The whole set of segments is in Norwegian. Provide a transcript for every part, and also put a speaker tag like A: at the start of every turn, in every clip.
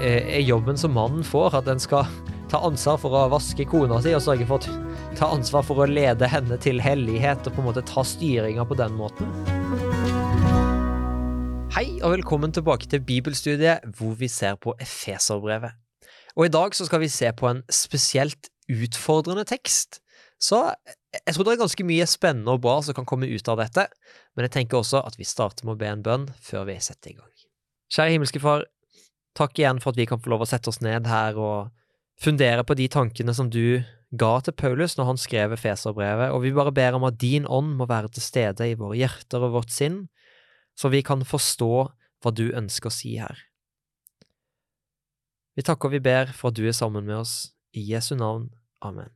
A: eh, er jobben som mannen får, at den skal ta ansvar for å vaske kona si og sørge for å ta ansvar for å lede henne til hellighet og på en måte ta styringa på den måten. Hei og velkommen tilbake til bibelstudiet hvor vi ser på Efeserbrevet. Og i dag så skal vi se på en spesielt utfordrende tekst. Så jeg tror det er ganske mye spennende og bra som kan komme ut av dette, men jeg tenker også at vi starter med å be en bønn før vi setter i gang. Kjære himmelske Far, takk igjen for at vi kan få lov å sette oss ned her og fundere på de tankene som du ga til Paulus når han skrev Feserbrevet, og vi bare ber om at din ånd må være til stede i våre hjerter og vårt sinn, så vi kan forstå hva du ønsker å si her. Vi takker og vi ber for at du er sammen med oss. I Jesu navn. Amen.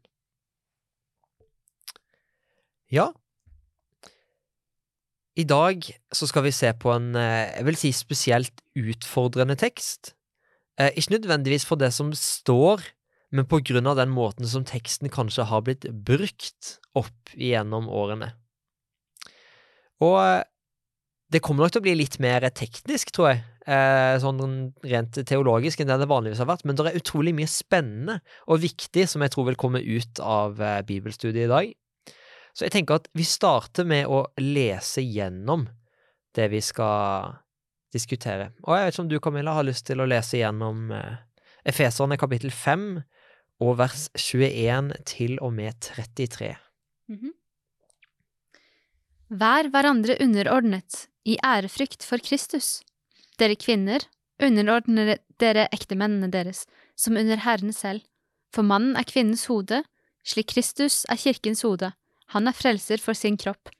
A: Ja, i dag så skal vi se på en, eh, jeg vil si spesielt utfordrende tekst. Eh, ikke nødvendigvis for det som står, men på grunn av den måten som teksten kanskje har blitt brukt opp igjennom årene. Og eh, det kommer nok til å bli litt mer teknisk, tror jeg, eh, sånn rent teologisk enn det det vanligvis har vært, men det er utrolig mye spennende og viktig som jeg tror vil komme ut av eh, bibelstudiet i dag. Så jeg tenker at vi starter med å lese gjennom det vi skal diskutere. Og jeg vet ikke om du, Camilla, har lyst til å lese gjennom eh, Efeserne kapittel 5 og vers 21 til og med 33.
B: Mm -hmm. Vær hverandre underordnet i ærefrykt for Kristus. Dere kvinner, underordner dere ektemennene deres, som under Herren selv. For mannen er kvinnens hode, slik Kristus er kirkens hode. Han er frelser for sin kropp.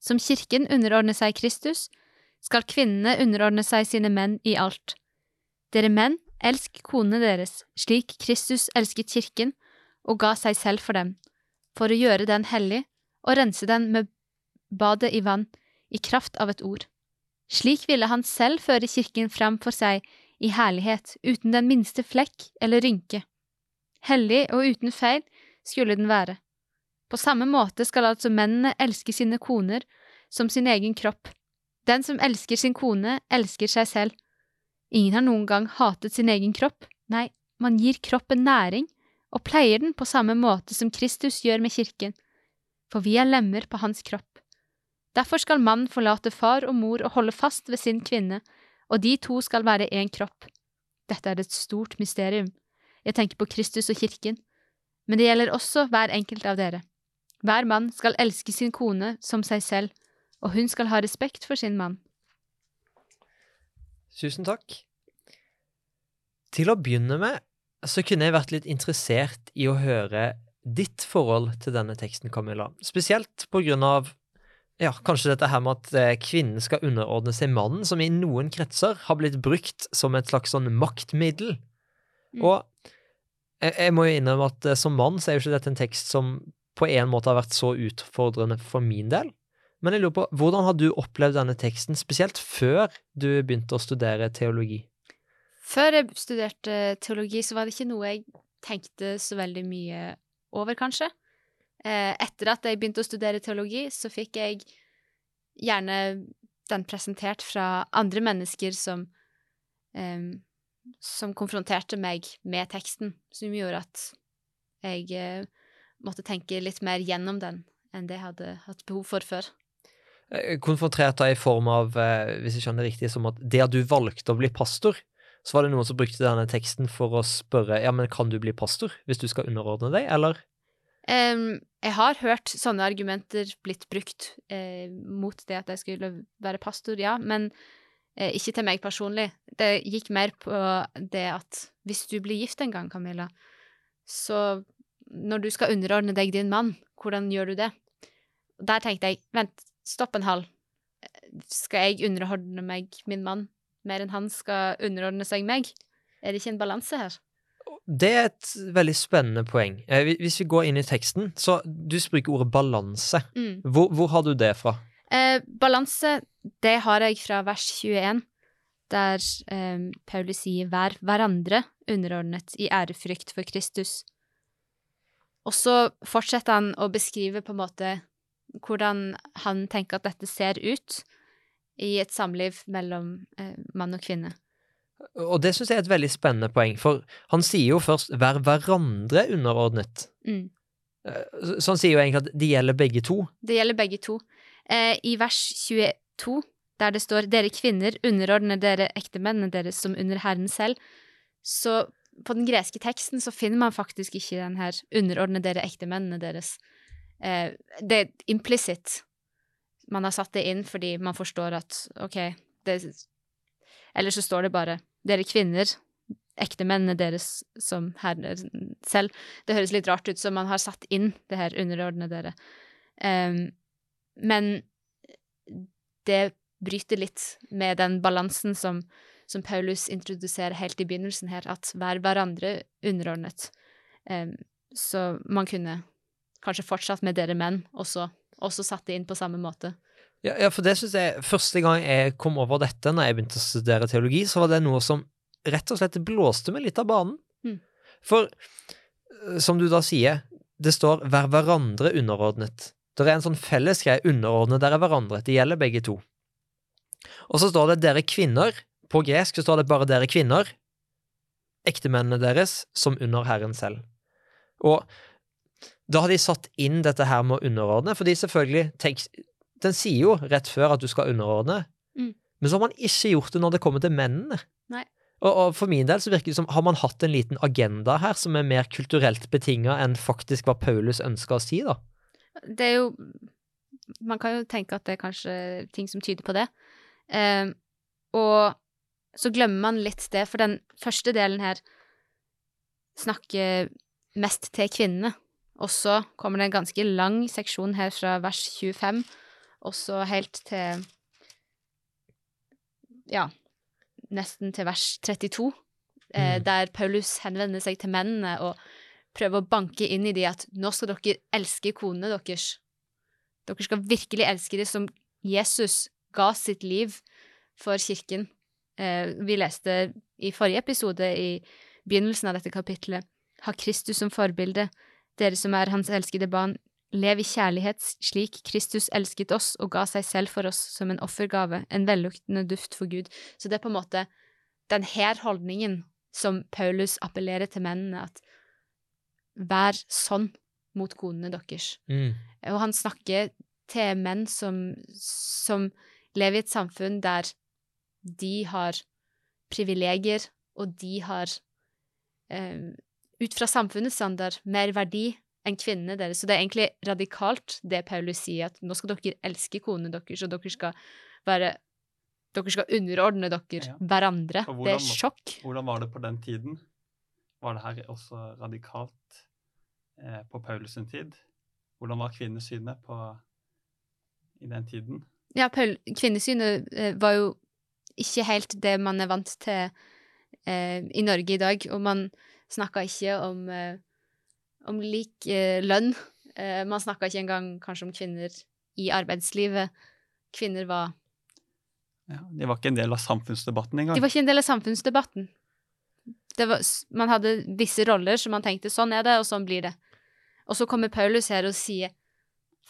B: Som kirken underordner seg Kristus, skal kvinnene underordne seg sine menn i alt. Dere menn, elsk konene deres, slik Kristus elsket kirken og ga seg selv for dem, for å gjøre den hellig og rense den med badet i vann, i kraft av et ord. Slik ville han selv føre kirken fram for seg i herlighet, uten den minste flekk eller rynke. Hellig og uten feil skulle den være. På samme måte skal altså mennene elske sine koner som sin egen kropp. Den som elsker sin kone, elsker seg selv. Ingen har noen gang hatet sin egen kropp, nei, man gir kroppen næring og pleier den på samme måte som Kristus gjør med kirken, for vi er lemmer på hans kropp. Derfor skal mannen forlate far og mor og holde fast ved sin kvinne, og de to skal være én kropp. Dette er et stort mysterium. Jeg tenker på Kristus og kirken, men det gjelder også hver enkelt av dere. Hver mann skal elske sin kone som seg selv, og hun skal ha respekt for sin mann.
A: Tusen takk. Til å begynne med så kunne jeg vært litt interessert i å høre ditt forhold til denne teksten, Camilla. Spesielt på grunn av ja, kanskje dette her med at eh, kvinnen skal underordne seg mannen, som i noen kretser har blitt brukt som et slags sånn maktmiddel. Mm. Og jeg, jeg, må jo innrømme at eh, som mann så er jo ikke dette en tekst som på en måte har vært så utfordrende for min del. Men jeg lurer på, hvordan har du opplevd denne teksten, spesielt før du begynte å studere teologi?
B: Før jeg studerte teologi, så var det ikke noe jeg tenkte så veldig mye over, kanskje. Eh, etter at jeg begynte å studere teologi, så fikk jeg gjerne den presentert fra andre mennesker som um, som konfronterte meg med teksten, som gjorde at jeg uh, måtte tenke litt mer gjennom den enn det jeg hadde hatt behov for før.
A: Eh, da i form av, uh, hvis jeg skjønner riktig, som at det at du valgte å bli pastor, så var det noen som brukte denne teksten for å spørre ja, men kan du bli pastor hvis du skal underordne deg, eller?
B: Um, jeg har hørt sånne argumenter blitt brukt eh, mot det at jeg skulle være pastor, ja, men eh, ikke til meg personlig. Det gikk mer på det at hvis du blir gift en gang, Camilla, så når du skal underordne deg din mann, hvordan gjør du det? Der tenkte jeg, vent, stopp en hal. Skal jeg underordne meg min mann mer enn han skal underordne seg meg? Er det ikke en balanse her?
A: Det er et veldig spennende poeng. Eh, hvis vi går inn i teksten, så du bruker ordet balanse. Mm. Hvor, hvor, har du det fra?
B: Eh, balanse, det har jeg fra vers 21, der eh, Paulus sier 'vær hverandre underordnet i ærefrykt for Kristus'. Og så fortsetter han å beskrive på en måte hvordan han tenker at dette ser ut i et samliv mellom eh, mann og kvinne.
A: Og det syns jeg er et veldig spennende poeng, for han sier jo først 'vær hverandre underordnet'.
B: Mm.
A: Eh, Så så han sier jo egentlig at det gjelder begge to.
B: Det gjelder begge to. Eh, I vers 22, der det står 'Dere kvinner underordner dere ektemennene deres som under Herren selv', så på den greske teksten så finner man faktisk ikke den her 'underordne dere ektemennene deres'. Eh, det er implisitt. Man har satt det inn fordi man forstår at OK, det Eller så står det bare 'Dere kvinner, ektemennene deres som herrer selv'. Det høres litt rart ut, så man har satt inn det her 'underordne dere'. Em, men det bryter litt med den balansen som, som Paulus introduserer helt i begynnelsen her, at hver hverandre underordnet. Um, så man kunne kanskje fortsatt med dere menn, og så også satt det inn på samme måte.
A: Ja, ja for det synes jeg Første gang jeg kom over dette, når jeg begynte å studere teologi, så var det noe som rett og slett blåste meg litt av banen.
B: Mm.
A: For eh, som du da sier, det står 'vær hverandre underordnet'. Det er en sånn felles greie 'underordne dere hverandre'. Det gjelder begge to. Og så står det 'dere kvinner'. På gresk så står det bare 'dere kvinner'. Ektemennene deres som under Herren selv. Og da har de satt inn dette her med å underordne, fordi selvfølgelig tenk, Den sier jo rett før at du skal underordne,
B: Mm.
A: men så har man ikke gjort det når det kommer til mennene.
B: Nei.
A: Og, og for min del så virker det som har man hatt en liten agenda her som er mer kulturelt betinga enn faktisk hva Paulus ønska å si, da.
B: Det er jo Man kan jo tenke at det er kanskje ting som tyder på det. Eh, og så glemmer man litt det, for den første delen her snakker mest til kvinnene. Og så kommer det en ganske lang seksjon her fra vers 25, og så helt til Ja, nesten til vers 32, eh,
A: Mm.
B: der Paulus henvender seg til mennene og prøver å banke inn i de at nå skal dere elske konene deres. Dere skal virkelig elske de som Jesus ga sitt liv for kirken. Eh, vi leste i forrige episode, i begynnelsen av dette kapitlet, ha Kristus som forbilde, dere som er hans elskede barn, lev i kjærlighet slik Kristus elsket oss og ga seg selv for oss som en offergave, en velluktende duft for Gud. Så det er på en måte den her holdningen som Paulus appellerer til mennene, at vær sånn mot konene deres.
A: Mm.
B: Og han snakker til menn som, som lever i et samfunn der de har privilegier, og de har, eh, ut fra samfunnets standard, mer verdi enn kvinnene deres. Så det er egentlig radikalt, det Paulus sier, at nå skal dere elske konene deres, og dere skal være Dere skal underordne dere
C: Ja.
B: hverandre.
C: Hvordan,
B: Det er sjokk.
C: Hvordan var det på den tiden? Var det her også radikalt eh, på Paulus sin tid? Hvordan var kvinnesynet på, i den tiden?
B: Ja, Paul, kvinnesynet eh, var jo ikke helt det man er vant til eh, i Norge i dag, og man snakka ikke om, eh, om lik eh, lønn. Eh, man snakka ikke engang kanskje om kvinner i arbeidslivet. Kvinner var
C: Ja, de var ikke en del av samfunnsdebatten engang.
B: De var ikke en del av samfunnsdebatten. Det var, man hadde visse roller som man tenkte sånn er det, og sånn blir det. Og så kommer Paulus her og sier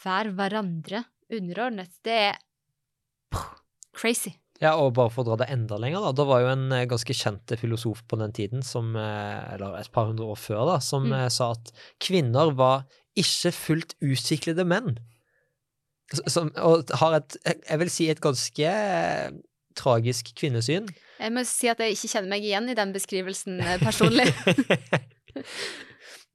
B: vær hverandre underordnet. Det er pff, crazy.
A: Ja, og bare for å dra det enda lenger, da. Det var jo en eh, ganske kjent filosof på den tiden, som, eh, eller et par hundre år før, da, som
B: Mm.
A: eh, sa at kvinner var ikke fullt utviklede menn. Som, og har et, jeg vil si, et ganske tragisk kvinnesyn.
B: Jeg må si at jeg ikke kjenner meg igjen i den beskrivelsen personlig.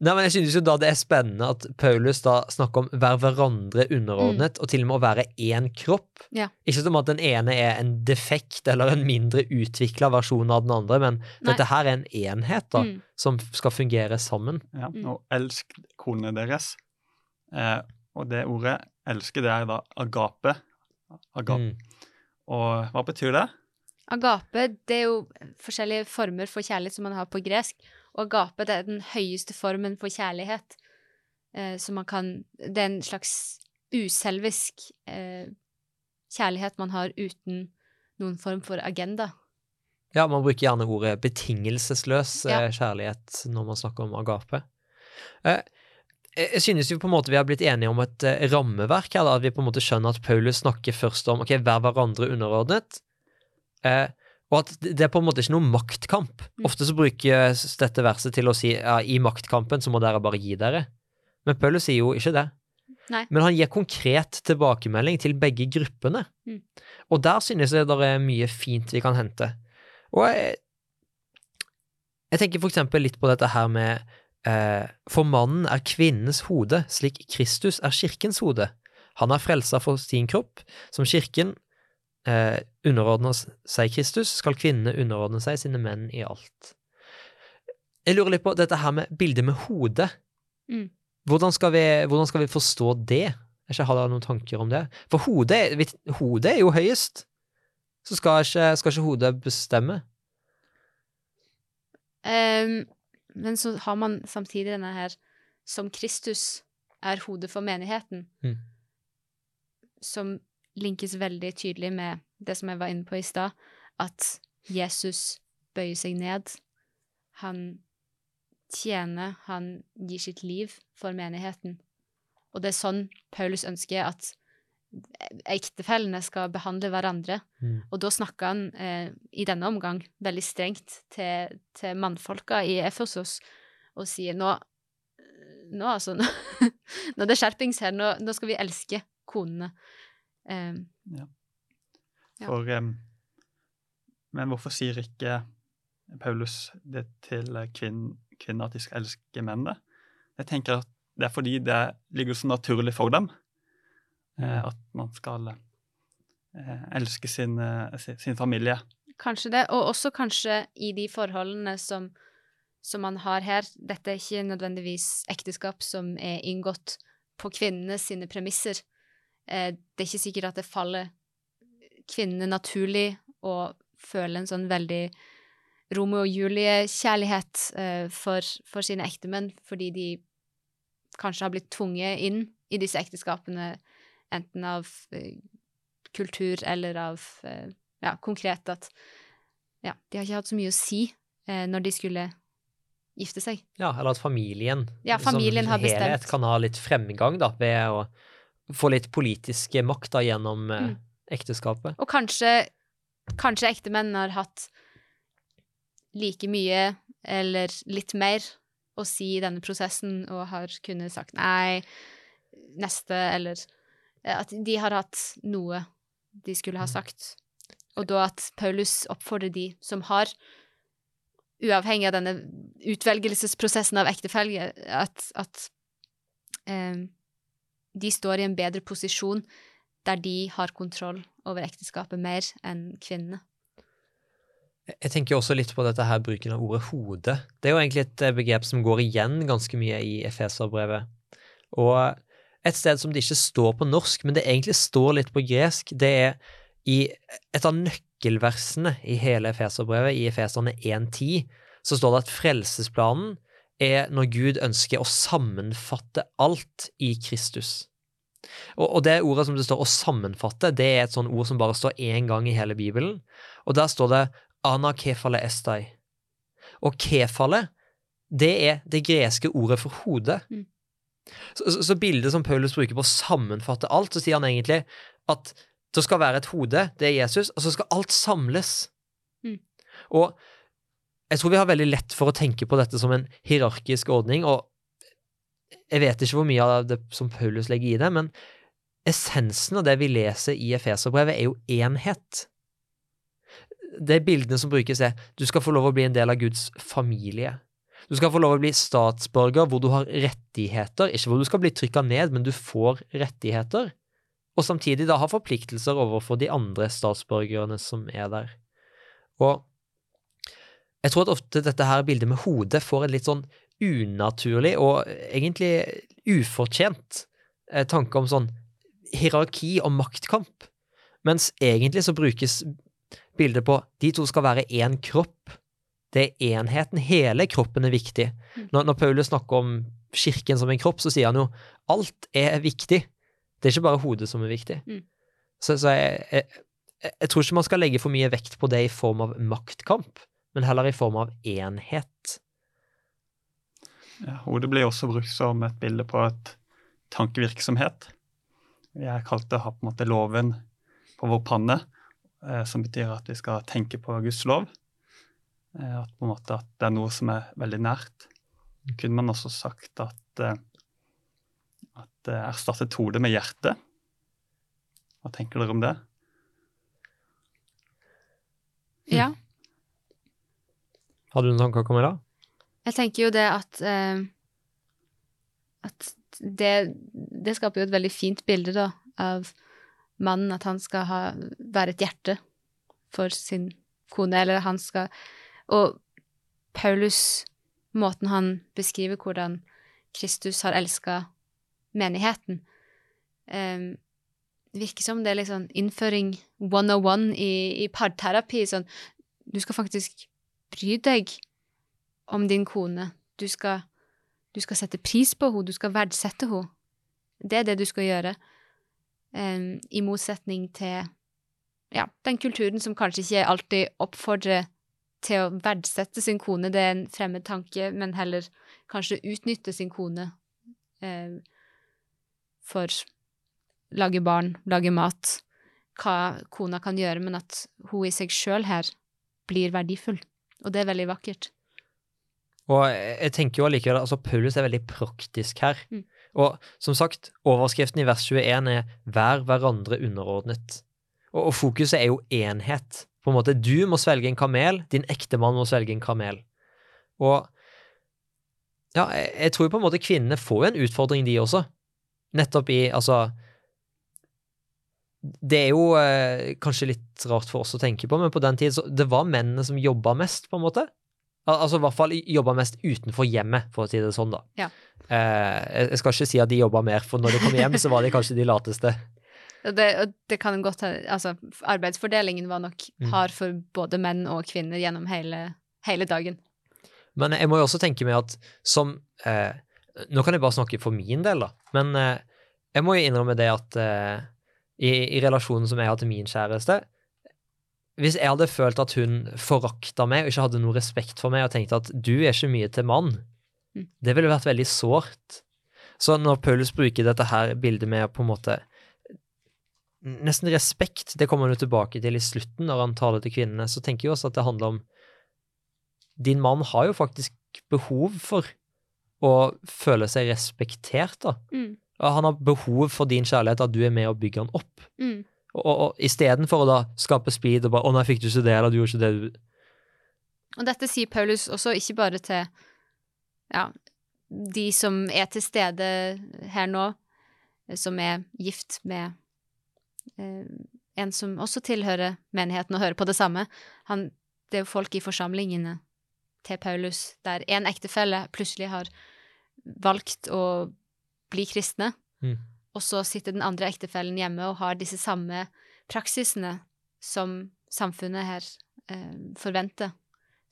A: Nei, men jeg synes jo da det er spennende at Paulus da snakker om hver hverandre underordnet, og til og med å være én kropp.
B: Ja.
A: Ikke som at den ene er en defekt eller en mindre utvikla versjon av den andre, men
B: Nei.
A: dette her er en enhet da,
B: Mm.
A: som skal fungere sammen.
C: Ja,
B: Mm.
C: og elsk konene deres. Eh, og det ordet elske, det er da agape. Aga
A: Mm.
C: Og hva betyr det?
B: Agape, det er jo forskjellige former for kjærlighet som man har på gresk, og agape, det er den høyeste formen for kjærlighet. Eh, så man kan Det er en slags uselvisk eh, kjærlighet man har uten noen form for agenda.
A: Ja, man bruker gjerne ordet betingelsesløs
B: Ja.
A: eh, kjærlighet når man snakker om agape. Eh, jeg synes jo på en måte vi har blitt enige om et eh, rammeverk her, da, at vi på en måte skjønner at Paulus snakker først om ok, hver hverandre underordnet, eh, Og at det er på en måte ikke noen maktkamp.
B: Mm.
A: Ofte så brukes dette verset til å si ja, i maktkampen så må dere bare gi dere. Men Paulus sier jo ikke det.
B: Nei.
A: Men han gir konkret tilbakemelding til begge gruppene.
B: Mm.
A: Og der synes jeg det er mye fint vi kan hente. Og jeg, jeg tenker for eksempel litt på dette her med eh, For mannen er kvinnens hode, slik Kristus er kirkens hode. Han er frelsa for sin kropp. Som kirken eh, underordner seg Kristus, skal kvinnene underordne seg sine menn i alt. Jeg lurer litt på dette her med bildet med hodet.
B: Mm.
A: Hvordan, skal vi, hvordan skal vi forstå det? Jeg ikke har dere noen tanker om det? For hodet, hodet er jo høyest. Så skal ikke, skal ikke hodet bestemme.
B: Um, men så har man samtidig denne her som Kristus er hodet for menigheten,
A: Mm.
B: som linkes veldig tydelig med det som jeg var inne på i stad, at Jesus bøyer seg ned. Han tjener, han gir sitt liv for menigheten. Og det er sånn Paulus ønsker at ektefellene skal behandle hverandre.
A: Mm.
B: Og da snakker han eh, i denne omgang veldig strengt til, til mannfolka i Efesos og sier nå Nå, altså. Nå, nå det er skjerpings her. Nå, nå skal vi elske konene. Eh, Ja.
C: For, um, men hvorfor sier ikke Paulus det til kvinn, kvinner at de skal elske mennene? Jeg tenker at det er fordi det ligger så naturlig for dem eh, at man skal eh, elske sin, eh, sin, sin familie.
B: kanskje det. Og også kanskje i de forholdene som, som man har her. Dette er ikke nødvendigvis ekteskap som er inngått på kvinnene sine premisser. Eh, det er ikke sikkert at det faller kvinnene naturlig å føle en sånn veldig Romeo og Julie-kjærlighet eh, for, for sine ektemenn, fordi de kanskje har blitt tvunget inn i disse ekteskapene, enten av eh, kultur eller av ja, konkret at ja, de har ikke hatt så mye å si når de skulle gifte seg.
A: Ja, eller at familien,
B: Ja, familien
A: som
B: helhet bestemt.
A: kan ha litt fremgang da, ved å få litt politisk makt da, gjennom eh,
B: Mm.
A: ekteskapet.
B: Og kanskje, kanskje ektemenn har hatt like mye eller litt mer å si i denne prosessen og har kunnet sagt nei, neste, eller eh, at de har hatt noe de skulle ha sagt. Og da at Paulus oppfordrer de som har, uavhengig av denne utvelgelsesprosessen av ektefelle, at, at eh, de står i en bedre posisjon der de har kontroll over ekteskapet mer enn kvinnene.
A: Jeg tenker også litt på dette her bruken av ordet hode. Det er jo egentlig et eh, begrep som går igjen ganske mye i Efeserbrevet. Og et sted som det ikke står på norsk, men det egentlig står litt på gresk, det er i et av nøkkelversene i hele Efeserbrevet, i Efeserne 1.10, så står det at frelsesplanen er når Gud ønsker å sammenfatte alt i Kristus. Og, og det ordet som det står å sammenfatte, det er et sånt ord som bare står én gang i hele Bibelen. Og der står det ana kefale estai. Og kefale, det er det greske ordet for hodet.
B: Mm.
A: Så, så, så bildet som Paulus bruker på å sammenfatte alt, så sier han egentlig at det skal være et hode, det er Jesus, og så skal alt samles.
B: Mm.
A: Og jeg tror vi har veldig lett for å tenke på dette som en hierarkisk ordning, og jeg vet ikke hvor mye av det som Paulus legger i det, men essensen av det vi leser i Efeserbrevet, er jo enhet. Det bildene som brukes, er du skal få lov å bli en del av Guds familie. Du skal få lov å bli statsborger hvor du har rettigheter, ikke hvor du skal bli trykka ned, men du får rettigheter, og samtidig da ha forpliktelser overfor de andre statsborgerne som er der. Og jeg tror at ofte dette her bildet med hodet får en litt sånn unaturlig og egentlig ufortjent eh, tanke om sånn hierarki og maktkamp, mens egentlig så brukes bildet på de to skal være én kropp. Det er enheten. Hele kroppen er viktig.
B: Mm.
A: Når, når Paulus snakker om kirken som en kropp, så sier han jo alt er viktig. Det er ikke bare hodet som er viktig.
B: Mm.
A: Så, så jeg, jeg, jeg, jeg tror ikke man skal legge for mye vekt på det i form av maktkamp, men heller i form av enhet.
C: Ja, hodet blir også brukt som et bilde på et tankevirksomhet. Jeg kalte det på en måte loven på vår panne. eh, som betyr at vi skal tenke på Guds lov. Eh, at på en måte at det er noe som er veldig nært. Kunne man også sagt at, eh, at erstattet hodet med hjertet? Hva tenker dere om det?
B: Ja.
A: Har du noen tanker, Camilla?
B: Jeg tenker jo det at eh, At det, det skaper jo et veldig fint bilde, da, av mannen. At han skal ha, være et hjerte for sin kone, eller han skal Og Paulus, måten han beskriver hvordan Kristus har elska menigheten eh, virker som det er litt sånn innføring 101 i, i parterapi. Sånn, du skal faktisk bry deg om din kone. Du skal, du skal sette pris på henne, du skal verdsette henne. Det er det du skal gjøre. Um, I motsetning til ja, den kulturen som kanskje ikke alltid oppfordrer til å verdsette sin kone, det er en fremmed tanke, men heller kanskje utnytte sin kone um, for lage barn, lage mat, hva kona kan gjøre, men at hun i seg sjøl her blir verdifull. Og det er veldig vakkert.
A: Og jeg tenker jo allikevel, altså Paulus er veldig praktisk her.
B: Mm.
A: Og som sagt, overskriften i vers 21 er 'vær hverandre underordnet'. Og, og fokuset er jo enhet. På en måte, Du må svelge en kamel, din ektemann må svelge en kamel. Og ja, jeg, jeg tror på en måte kvinnene får en utfordring, de også. Nettopp i Altså det er jo eh, kanskje litt rart for oss å tenke på, men på den tid så det var mennene som jobba mest, på en måte. Al altså i hvert fall jobba mest utenfor hjemmet, for å si det sånn, da.
B: Ja.
A: Eh, jeg skal ikke si at de jobba mer, for når de kom hjem, så var de kanskje de lateste.
B: Det, det kan godt Altså, arbeidsfordelingen var nok
A: Mm.
B: hard for både menn og kvinner gjennom hele, hele dagen.
A: Men jeg må jo også tenke meg at som eh, Nå kan jeg bare snakke for min del, da, men eh, jeg må jo innrømme det at eh, i, i relasjonen som jeg har til min kjæreste Hvis jeg hadde følt at hun forakta meg og ikke hadde noe respekt for meg og tenkte at du er ikke mye til mann,
B: Mm.
A: det ville vært veldig sårt. Så når Paulus bruker dette her bildet med på en måte Nesten respekt, det kommer han jo tilbake til i slutten når han taler til kvinnene, så tenker jeg også at det handler om Din mann har jo faktisk behov for å føle seg respektert, da.
B: Mm.
A: Han har behov for din kjærlighet, at du er med og bygger han opp.
B: Mm.
A: Og, og, og istedenfor å da skape splid og bare 'Å nei, fikk du ikke det, eller du gjorde ikke det du
B: Og dette sier Paulus også ikke bare til ja, de som er til stede her nå, som er gift med eh, en som også tilhører menigheten og hører på det samme. Han, det er jo folk i forsamlingene til Paulus der en ektefelle plutselig har valgt å bli kristne,
A: Mm.
B: og så sitter den andre ektefellen hjemme og har disse samme praksisene som samfunnet her eh, forventer.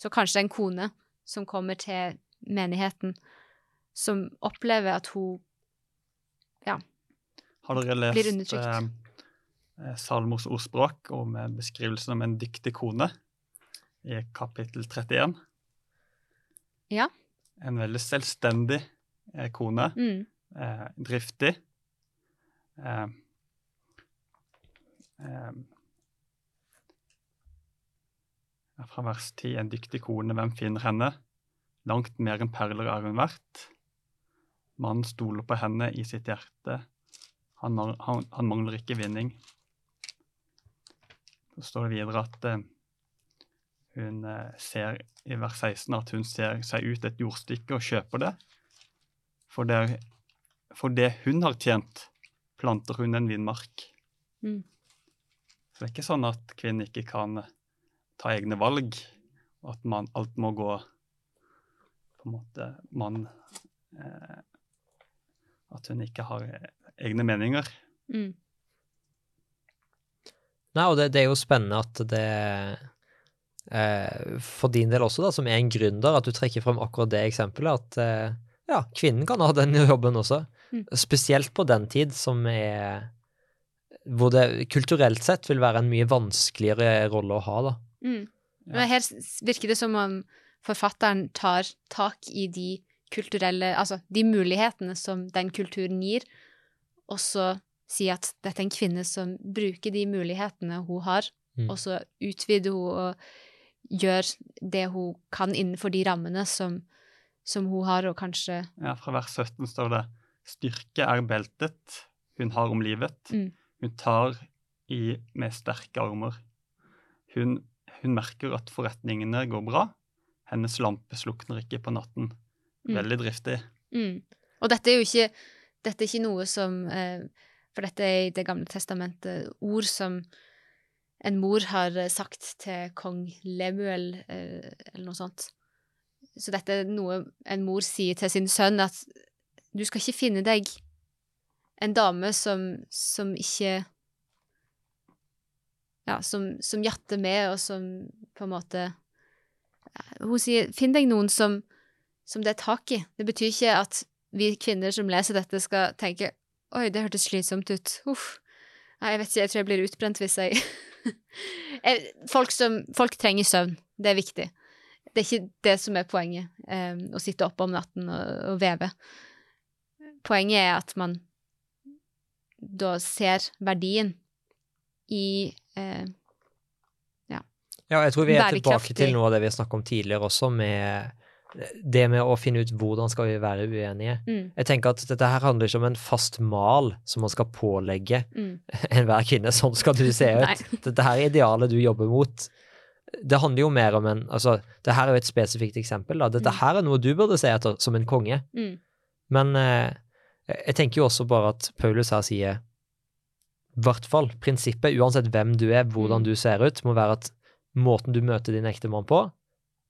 B: Så kanskje det er en kone som kommer til menigheten, som opplever at hun
C: Har dere
B: Blir
C: lest
B: undertrykt.
C: eh, eh, Salmos ordspråk om med beskrivelsen om en dyktig kone i kapittel 31?
B: Ja.
C: En veldig selvstendig eh, kone.
B: mm,
C: eh, driftig. Eh, eh, fra vers 10. En dyktig kone, hvem finner henne? Langt mer enn perler er hun verdt. Mannen stoler på henne i sitt hjerte. Han, han, han mangler ikke vinning. Så står det videre at eh, hun eh, ser i vers 16 at hun ser seg ut et jordstykke og kjøper det. For det, for det hun har tjent, planter hun en vinmark.
B: mm.
C: Så det er ikke sånn at kvinnen ikke kan ta egne valg, og at man, alt må gå på en måte mann eh, At hun ikke har egne meninger.
B: Mm.
A: Nei, og det, det er jo spennende at det eh, For din del også, da, som er en gründer, at du trekker frem akkurat det eksempelet. At eh, ja, kvinnen kan ha den jobben også.
B: Mm.
A: Spesielt på den tid, som er Hvor det kulturelt sett vil være en mye vanskeligere rolle å ha, da.
B: Mm. Men her virker det som om forfatteren tar tak i de kulturelle Altså de mulighetene som den kulturen gir, og så sier at dette er en kvinne som bruker de mulighetene hun har,
A: Mm.
B: og så utvider hun og gjør det hun kan innenfor de rammene som, som hun har, og kanskje
C: Ja, Fra vers 17 står det Styrke er beltet hun har om livet.
B: Mm.
C: Hun tar i med sterke armer. Hun, hun merker at forretningene går bra. Hennes lampe slukner ikke på natten.
B: Mm.
C: Veldig driftig.
B: Mm. Og dette er jo ikke, dette er ikke noe som eh, For dette er i Det gamle testamentet ord som en mor har eh, sagt til kong Lemuel, eh, eller noe sånt. Så dette er noe en mor sier til sin sønn, at du skal ikke finne deg en dame som, som ikke Ja, som, som jatter med, og som på en måte Hun sier 'finn deg noen som, som det er tak i'. Det betyr ikke at vi kvinner som leser dette, skal tenke 'oi, det hørtes slitsomt ut'. Uff. Nei, jeg vet ikke, jeg tror jeg blir utbrent hvis jeg folk, som, folk trenger søvn. Det er viktig. Det er ikke det som er poenget, eh, å sitte oppe om natten og, og veve. Poenget er at man da ser verdien i eh,
A: Ja, jeg tror vi er tilbake til noe av det vi snakket om tidligere også, med det med å finne ut hvordan skal vi være uenige.
B: mm,
A: Jeg tenker at dette her handler ikke om en fast mal som man skal pålegge
B: mm.
A: enhver kvinne. Sånn skal du se ut. Dette her er idealet du jobber mot. Det handler jo mer om en Altså, det her er jo et spesifikt eksempel. da. Dette
B: Mm.
A: her er noe du burde se etter som en konge.
B: Mm.
A: Men eh, jeg tenker jo også bare at Paulus her sier i hvert fall prinsippet, uansett hvem du er, hvordan
B: Mm.
A: du ser ut, må være at måten du møter din ektemann på,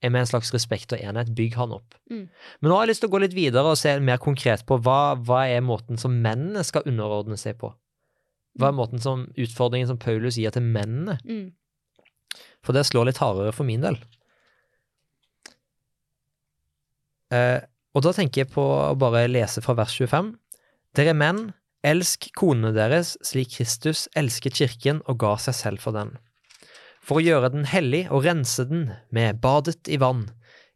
A: er med en slags respekt og enhet. Bygg han opp.
B: Mm.
A: Men nå har jeg lyst til å gå litt videre og se mer konkret på hva, hva er måten som mennene skal underordne seg på. Hva er måten som, utfordringen som Paulus gir til mennene? For det slår litt hardere for min del. Eh, og da tenker jeg på å bare lese fra vers 25. Dere menn, elsk konene deres slik Kristus elsket kirken og ga seg selv for den. For å gjøre den hellig og rense den med badet i vann,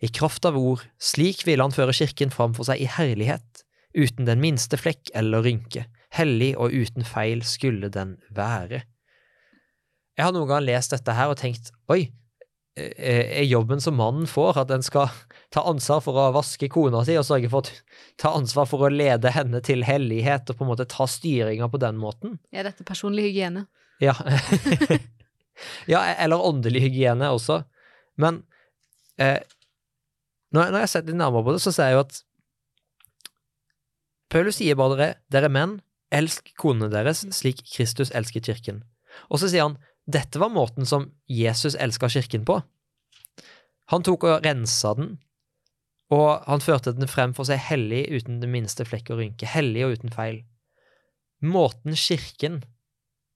A: i kraft av ord, slik ville han føre kirken framfor seg i herlighet, uten den minste flekk eller rynke. Hellig og uten feil skulle den være. Jeg har noen ganger lest dette her og tenkt oi, eh, er jobben som mannen får, at den skal ta ansvar for å vaske kona si og sørge for å ta ansvar for å lede henne til hellighet og på en måte ta styringa på den måten?
B: Er dette personlig hygiene?
A: Ja. ja, eller åndelig hygiene også. Men eh, når, jeg har sett litt nærmere på det, så ser jeg jo at Paulus sier bare dere, dere menn, elsk konene deres slik Kristus elsker kirken. Og så sier han dette var måten som Jesus elska kirken på. Han tok og rensa den, og han førte den frem for seg hellig uten det minste flekk og rynke, hellig og uten feil. Måten kirken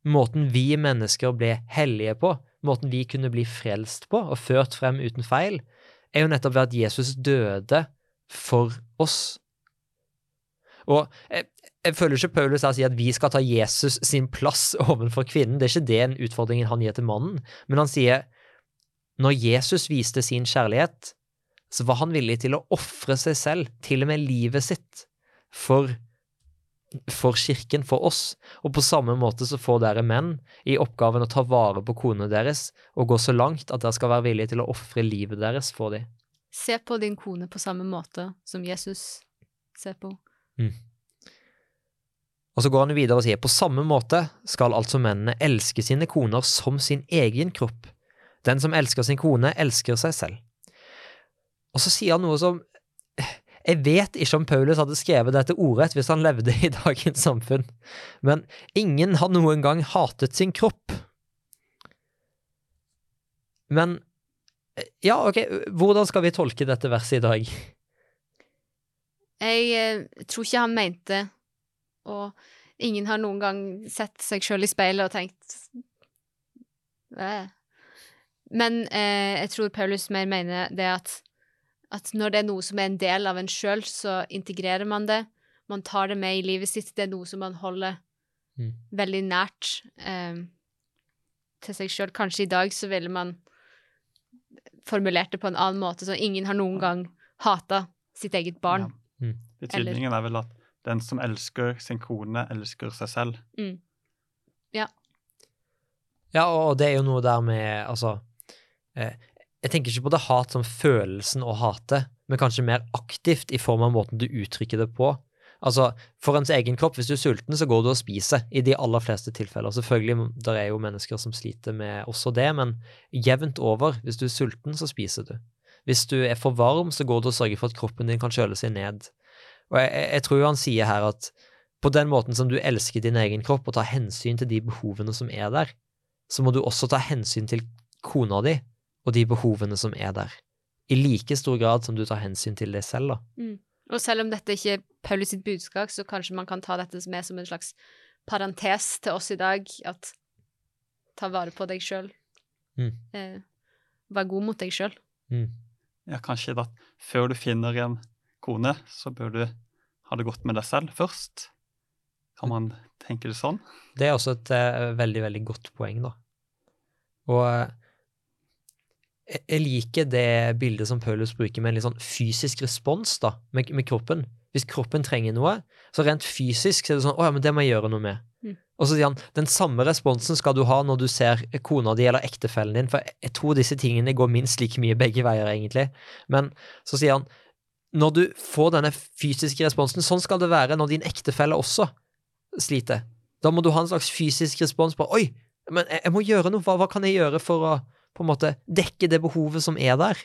A: måten vi mennesker ble hellige på, måten vi kunne bli frelst på og ført frem uten feil, er jo nettopp ved at Jesus døde for oss. Og jeg, jeg føler ikke Paulus her sier at vi skal ta Jesus sin plass overfor kvinnen. Det er ikke det en utfordringen han gir til mannen, men han sier når Jesus viste sin kjærlighet, så var han villig til å ofre seg selv, til og med livet sitt, for for kirken, for oss, og på samme måte så får dere menn i oppgaven å ta vare på konene deres og gå så langt at dere skal være villige til å ofre livet deres for dem.
B: Se på din kone på samme måte som Jesus ser på.
A: Og så går han videre og sier på samme måte skal altså mennene elske sine koner som sin egen kropp. Den som elsker sin kone, elsker seg selv. Og så sier han noe som Jeg vet ikke om Paulus hadde skrevet dette ordrett hvis han levde i dagens samfunn, men ingen har noen gang hatet sin kropp. Men ja, ok, hvordan skal vi tolke dette verset i dag?
B: Jeg eh, tror ikke han mente Og ingen har noen gang sett seg sjøl i speilet og tenkt «Æ». Men eh, jeg tror Paulus mer mener det at, at når det er noe som er en del av en sjøl, så integrerer man det. Man tar det med i livet sitt. Det er noe som man holder
A: Mm.
B: veldig nært eh, til seg sjøl. Kanskje i dag så ville man formulert det på en annen måte, så ingen har noen gang hata sitt eget barn.
C: Ja. Betydningen er vel at den som elsker sin kone, elsker seg selv.
B: Mm.
A: Ja, og det er jo noe der med Altså eh, Jeg tenker ikke på det hat som følelsen å hate, men kanskje mer aktivt i form av måten du uttrykker det på. Altså, For ens egen kropp, hvis du er sulten, så går du og spiser, i de aller fleste tilfeller. Selvfølgelig, det er jo mennesker som sliter med også det, men jevnt over, hvis du er sulten, så spiser du. Hvis du er for varm, så går du og sørger for at kroppen din kan kjøle seg ned. Og jeg, jeg tror han sier her at på den måten som du elsker din egen kropp og tar hensyn til de behovene som er der, så må du også ta hensyn til kona di og de behovene som er der. I like stor grad som du tar hensyn til deg selv, da.
B: Mm. Og selv om dette ikke er Paulus sitt budskap, så kanskje man kan ta dette med som en slags parentes til oss i dag, at ta vare på deg sjøl.
A: Mm.
B: Eh, vær god mot deg sjøl.
A: Mm.
C: Ja, kanskje at før du finner en kone, så bør du ha det godt med deg selv først. Kan man tenke det sånn?
A: Det er også et uh, veldig, veldig godt poeng, da. Og uh, jeg liker det bildet som Paulus bruker med en litt sånn fysisk respons da, med, med kroppen. Hvis kroppen trenger noe, så rent fysisk så er det sånn Å ja, men det må jeg gjøre noe med.
B: Mm.
A: Og så sier han den samme responsen skal du ha når du ser kona di eller ektefellen din, for jeg tror disse tingene går minst like mye begge veier, egentlig. Men så sier han når du får denne fysiske responsen, sånn skal det være når din ektefelle også sliter. Da må du ha en slags fysisk respons på Oi, men jeg, jeg må gjøre noe. Hva, hva, kan jeg gjøre for å på en måte dekke det behovet som er der?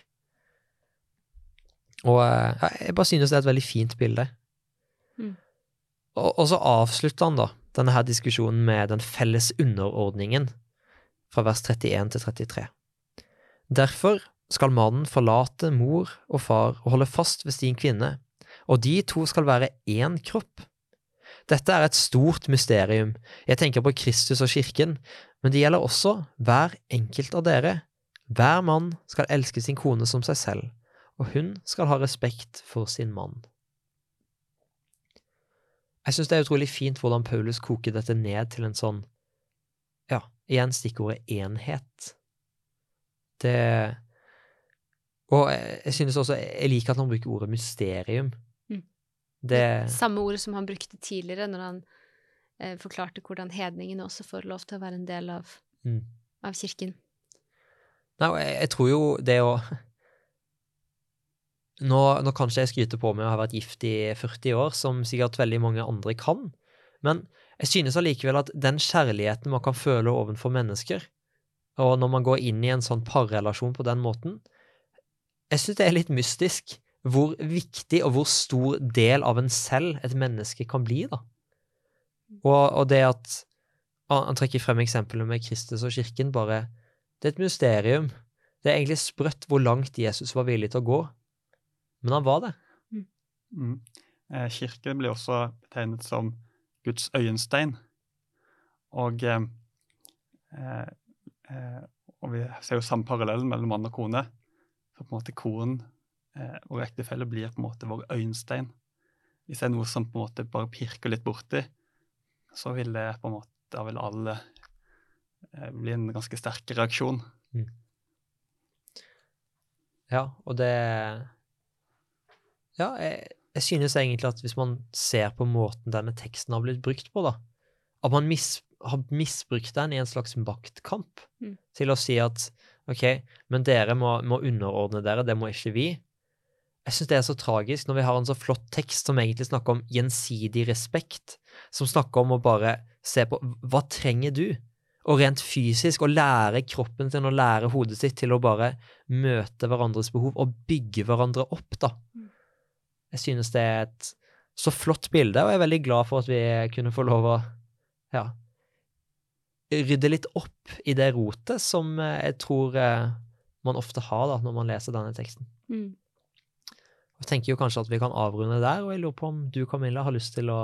A: Og ja, jeg bare synes det er et veldig fint bilde.
B: Mm.
A: Og, og, så avslutter han da denne her diskusjonen med den felles underordningen fra vers 31 til 33. Derfor skal mannen forlate mor og far og holde fast ved sin kvinne, og de to skal være én kropp. Dette er et stort mysterium. Jeg tenker på Kristus og kirken, men det gjelder også hver enkelt av dere. Hver mann skal elske sin kone som seg selv, og hun skal ha respekt for sin mann. Jeg synes det er utrolig fint hvordan Paulus koker dette ned til en sånn, ja, igjen stikkordet enhet. Det Og jeg synes også, jeg liker at han bruker ordet mysterium. Det
B: Samme ordet som han brukte tidligere, når han eh, forklarte hvordan hedningene også får lov til å være en del av,
A: mm.
B: av kirken.
A: Nei, jeg, jeg, tror jo det å nå, nå kanskje jeg skryter på meg å ha vært gift i 40 år, som sikkert veldig mange andre kan, men jeg synes allikevel at den kjærligheten man kan føle overfor mennesker, og når man går inn i en sånn parrelasjon på den måten, jeg synes det er litt mystisk hvor viktig og hvor stor del av en selv et menneske kan bli, da. Og, og det at Han trekker frem eksempelet med Kristus og kirken, bare Det er et mysterium. Det er egentlig sprøtt hvor langt Jesus var villig til å gå, men han var det.
C: Mm. Mm. Eh, kirken blir også betegnet som Guds øyenstein. Og, eh, eh, og vi ser jo samme parallell mellom mann og kone. Så på en måte konen eh, og ektefelle blir på en måte vår øyenstein. Hvis det er noe som på en måte bare pirker litt borti, så vil det på en måte Da vil alle eh, bli en ganske sterk reaksjon. Mm.
A: Ja, og det Ja, jeg, jeg, synes egentlig at hvis man ser på måten denne teksten har blitt brukt på, da, at man mis, har misbrukt den i en slags maktkamp mm. til å si at OK, men dere må, må underordne dere, det må ikke vi. Jeg syns det er så tragisk når vi har en så flott tekst som egentlig snakker om gjensidig respekt, som snakker om å bare se på hva trenger du? Og rent fysisk å lære kroppen sin og lære hodet sitt til å bare møte hverandres behov og bygge hverandre opp, da. Mm. Jeg synes det er et så flott bilde, og jeg er veldig glad for at vi kunne få lov å ja, rydde litt opp i det rotet som jeg tror eh, man ofte har da, når man leser denne teksten. Mm. Jeg tenker jo kanskje at vi kan avrunde der, og jeg lurer på om du, Camilla, har lyst til å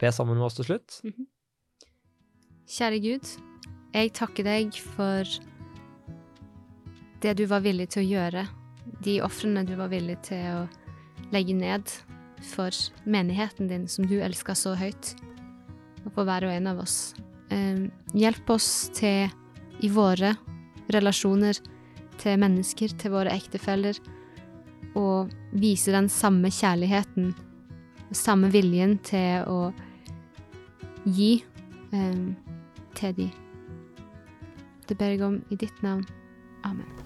A: be sammen med oss til slutt? Mm -hmm.
B: Kjære Gud, jeg takker deg for det du var villig til å gjøre, de ofrene du var villig til å legge ned for menigheten din, som du elsker så høyt, og for hver og en av oss. Um, hjelp oss til i våre relasjoner til mennesker, til våre ektefeller, og vise den samme kjærligheten, samme viljen til å gi um, til de. Det ber jeg om i ditt navn. Amen.